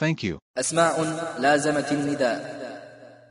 Thank you. أسماء لازمت النداء.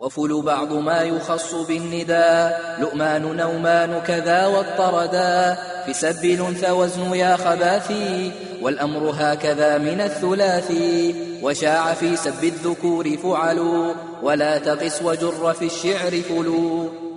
وفل بعض ما يخص بالنداء. لؤمان نومان كذا واضطردا في سب الأنثى وزن يا خباثي. والأمر هكذا من الثلاثي. وشاع في سب الذكور فعلوا. ولا تقس وجر في الشعر فلو.